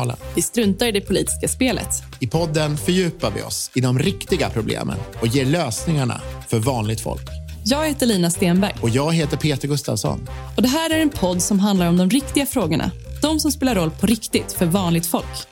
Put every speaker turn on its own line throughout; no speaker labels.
Folkkanalen.
Vi struntar i det politiska spelet.
I podden fördjupar vi oss i de riktiga problemen och ger lösningarna för vanligt folk.
Jag heter Lina Stenberg.
Och jag heter Peter Gustafsson.
Och Det här är en podd som handlar om de riktiga frågorna. De som spelar roll på riktigt för vanligt folk.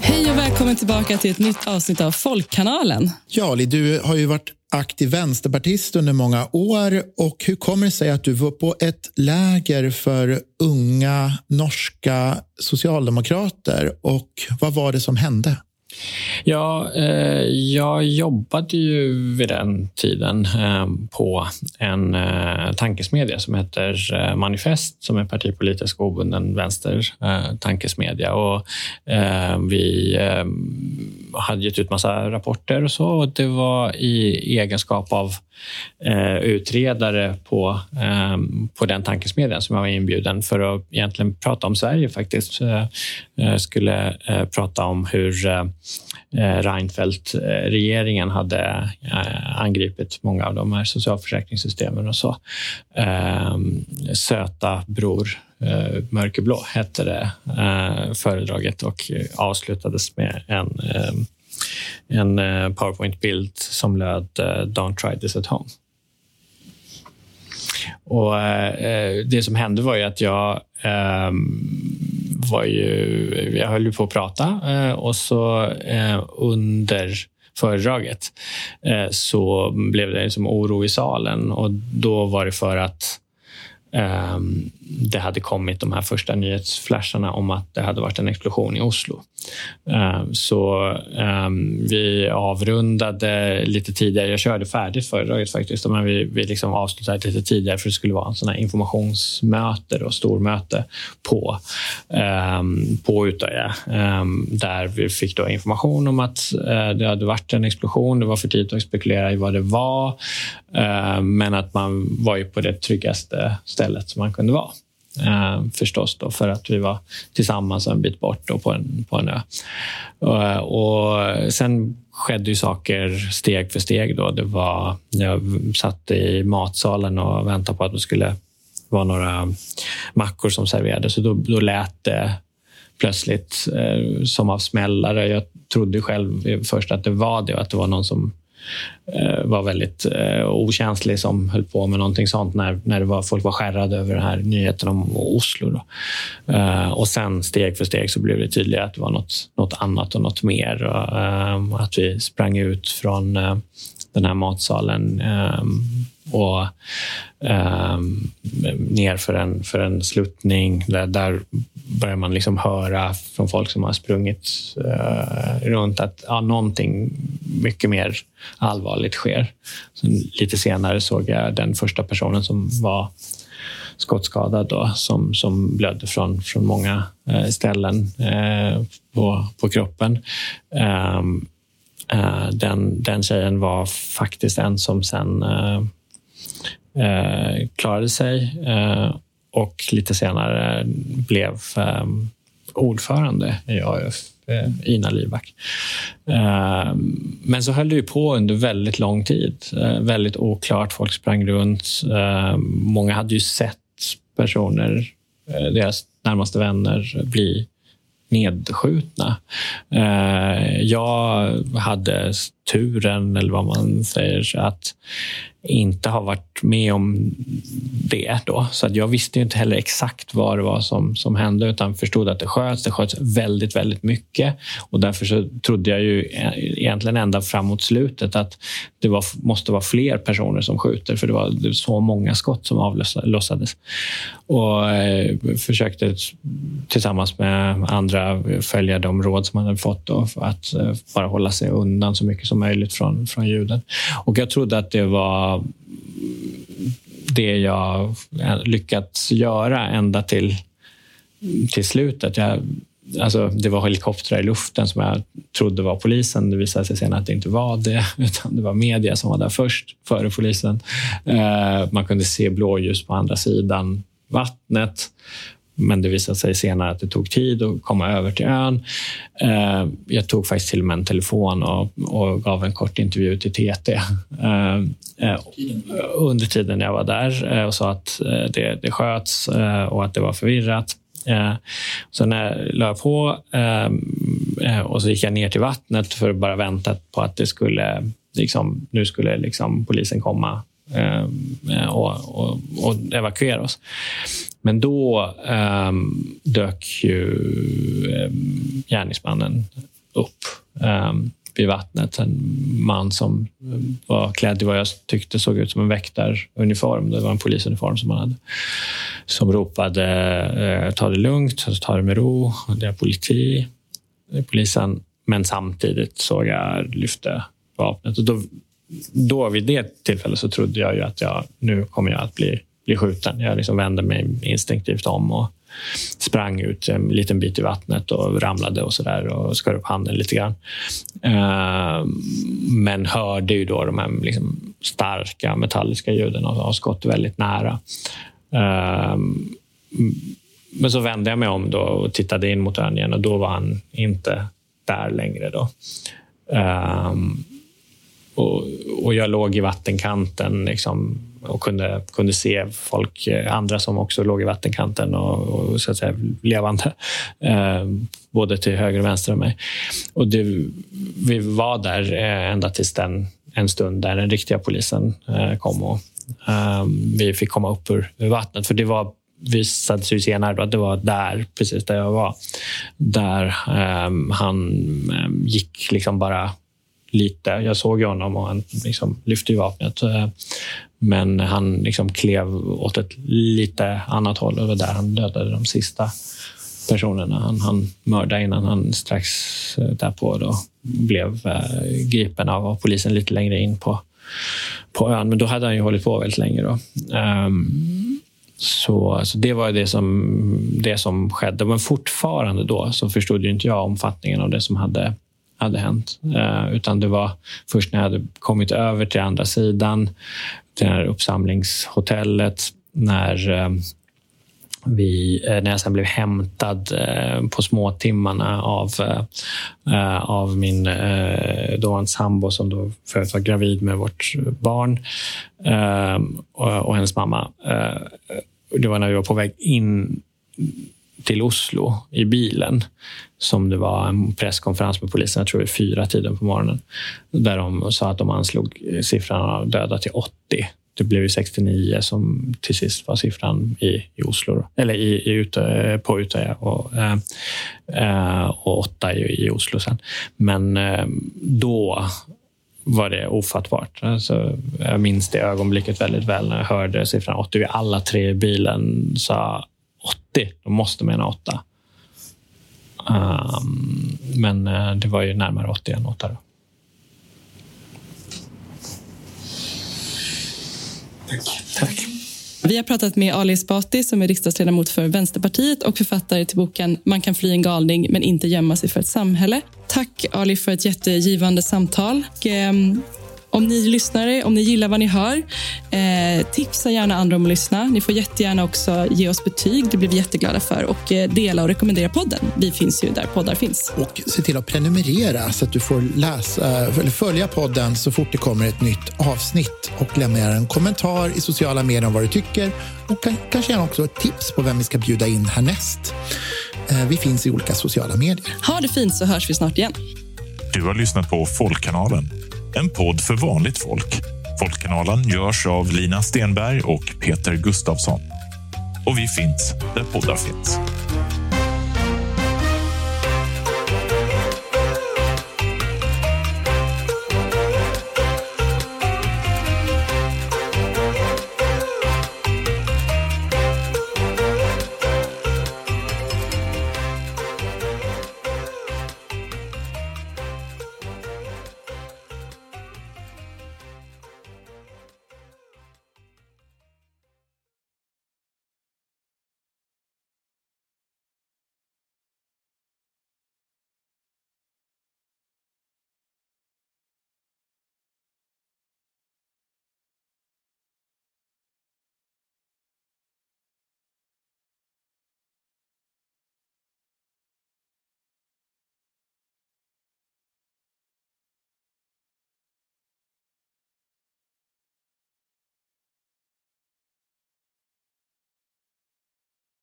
Hej och välkommen tillbaka till ett nytt avsnitt av Folkkanalen.
Ja, Li, du har ju varit aktiv vänsterpartist under många år. Och Hur kommer det sig att du var på ett läger för unga norska socialdemokrater? Och Vad var det som hände?
Ja, eh, jag jobbade ju vid den tiden eh, på en eh, tankesmedja som heter eh, Manifest som är partipolitisk obunden vänster eh, tankesmedja. Och, eh, vi eh, hade gett ut massa rapporter och så. Och det var i egenskap av eh, utredare på, eh, på den tankesmedjan som jag var inbjuden för att egentligen prata om Sverige faktiskt. Eh, skulle eh, prata om hur eh, Eh, Reinfeldt-regeringen hade eh, angripit många av de här socialförsäkringssystemen och så. Ehm, söta bror eh, mörkerblå hette det föredraget och avslutades med en ehm, en powerpoint-bild som löd “Don't try this at home”. Och eh, Det som hände var ju att jag eh, var ju, jag höll ju på att prata eh, och så eh, under föredraget eh, så blev det liksom oro i salen och då var det för att ehm, det hade kommit de här första nyhetsflasharna om att det hade varit en explosion i Oslo. Ehm, så ehm, vi avrundade lite tidigare. Jag körde färdigt föredraget faktiskt, men vi, vi liksom avslutade lite tidigare för det skulle vara en sån här informationsmöte och stormöte på, ehm, på Utöja där vi fick då information om att eh, det hade varit en explosion. Det var för tidigt att spekulera i vad det var, men att man var ju på det tryggaste stället stället som man kunde vara. Eh, förstås då, för att vi var tillsammans en bit bort då på, en, på en ö. Och, och sen skedde ju saker steg för steg. Då. Det var, jag satt i matsalen och väntade på att det skulle vara några mackor som serverades. Så då, då lät det plötsligt eh, som av smällare. Jag trodde själv först att det var det och att det var någon som Eh, var väldigt eh, okänslig som höll på med någonting sånt när, när det var, folk var skärrade över den här nyheten om Oslo. Då. Eh, och sen steg för steg så blev det tydligt att det var något, något annat och något mer. Att vi sprang ut från den här matsalen och ner för en, för en sluttning. Där, där börjar man liksom höra från folk som har sprungit eh, runt att ja, någonting mycket mer allvarligt sker. Sen, lite senare såg jag den första personen som var skottskadad då, som, som blödde från, från många eh, ställen eh, på, på kroppen. Um, uh, den, den tjejen var faktiskt en som sen uh, uh, klarade sig och lite senare blev ehm, ordförande i AUF, eh, Ina Lyback. Ehm, men så höll det ju på under väldigt lång tid. Eh, väldigt oklart. Folk sprang runt. Ehm, många hade ju sett personer, eh, deras närmaste vänner, bli nedskjutna. Jag hade turen, eller vad man säger, att inte har varit med om det. Då. Så att jag visste inte heller exakt vad det var som, som hände utan förstod att det sköts. Det sköts väldigt, väldigt mycket och därför så trodde jag ju egentligen ända framåt slutet att det var, måste vara fler personer som skjuter för det var, det var så många skott som avlossades. Och eh, försökte tillsammans med andra följa de råd som man hade fått då, att eh, bara hålla sig undan så mycket som möjligt från, från ljuden. Och jag trodde att det var det jag lyckats göra ända till, till slutet. Jag, alltså, det var helikoptrar i luften som jag trodde var polisen. Det visade sig senare att det inte var det, utan det var media som var där först, före polisen. Eh, man kunde se blåljus på andra sidan vattnet men det visade sig senare att det tog tid att komma över till ön. Eh, jag tog faktiskt till och med en telefon och, och gav en kort intervju till TT eh, eh, under tiden jag var där och sa att det, det sköts och att det var förvirrat. Så när jag la på och så gick jag ner till vattnet för att bara vänta på att det skulle, liksom, nu skulle liksom polisen komma Ehm, och, och, och evakuera oss. Men då ehm, dök ju ehm, gärningsmannen upp vid vattnet. En man som var klädd i vad jag tyckte såg ut som en väktaruniform. Det var en polisuniform som han hade. Som ropade eh, ta det lugnt, ta det med ro, det är politi. Det är polisen. Men samtidigt såg jag lyfte vapnet. Och då, då vid det tillfället så trodde jag ju att jag, nu kommer jag att bli bli skjuten. Jag liksom vände mig instinktivt om och sprang ut en liten bit i vattnet och ramlade och så där och skar upp handen lite grann. Eh, men hörde ju då de här liksom starka metalliska ljuden av skott väldigt nära. Eh, men så vände jag mig om då och tittade in mot ön igen och då var han inte där längre. Då. Eh, och, och jag låg i vattenkanten liksom, och kunde, kunde se folk, eh, andra som också låg i vattenkanten och, och så att säga levande. Eh, både till höger och vänster om mig. Och det, vi var där eh, ända tills den, en stund där den riktiga polisen eh, kom och eh, vi fick komma upp ur, ur vattnet. För det var visade sig senare att det var där, precis där jag var, där eh, han eh, gick liksom bara lite. Jag såg honom och han liksom lyfte vapnet. Eh, men han liksom klev åt ett lite annat håll. Det var där han dödade de sista personerna. Han, han mördade innan han strax eh, därpå då blev eh, gripen av polisen lite längre in på, på ön. Men då hade han ju hållit på väldigt länge. Då. Um, så, så det var det som, det som skedde. Men fortfarande då så förstod ju inte jag omfattningen av det som hade hade hänt. Eh, utan det var först när jag hade kommit över till andra sidan, det här uppsamlingshotellet, när eh, vi, eh, när jag sen blev hämtad på småtimmarna av, av min dåvarande sambo som då förut var gravid med vårt barn och hennes mamma. det var när vi var på väg in till Oslo i bilen som det var en presskonferens med polisen, jag tror det fyra tiden på morgonen, där de sa att de anslog siffran av döda till 80. Det blev ju 69 som till sist var siffran i, i Oslo, eller i, i ute, på Utøya och, eh, eh, och åtta i, i Oslo sen. Men eh, då var det ofattbart. Alltså, jag minns det ögonblicket väldigt väl när jag hörde siffran 80. Vi alla tre i bilen sa 80. De måste mena 8. Um, men uh, det var ju närmare 80 än 8. Då.
Tack. Tack. Vi har pratat med Ali Esbati som är riksdagsledamot för Vänsterpartiet och författare till boken Man kan fly en galning men inte gömma sig för ett samhälle. Tack Ali för ett jättegivande samtal. Om ni lyssnare, om ni gillar vad ni hör, eh, tipsa gärna andra om att lyssna. Ni får jättegärna också ge oss betyg. Det blir vi jätteglada för. Och eh, dela och rekommendera podden. Vi finns ju där poddar finns.
Och se till att prenumerera så att du får läsa, eller följa podden så fort det kommer ett nytt avsnitt. Och lämna en kommentar i sociala medier om vad du tycker. Och kanske gärna också ett tips på vem vi ska bjuda in härnäst. Eh, vi finns i olika sociala medier.
Ha det fint så hörs vi snart igen.
Du har lyssnat på Folkkanalen en podd för vanligt folk. Folkkanalen görs av Lina Stenberg och Peter Gustavsson. Och vi finns där poddar finns.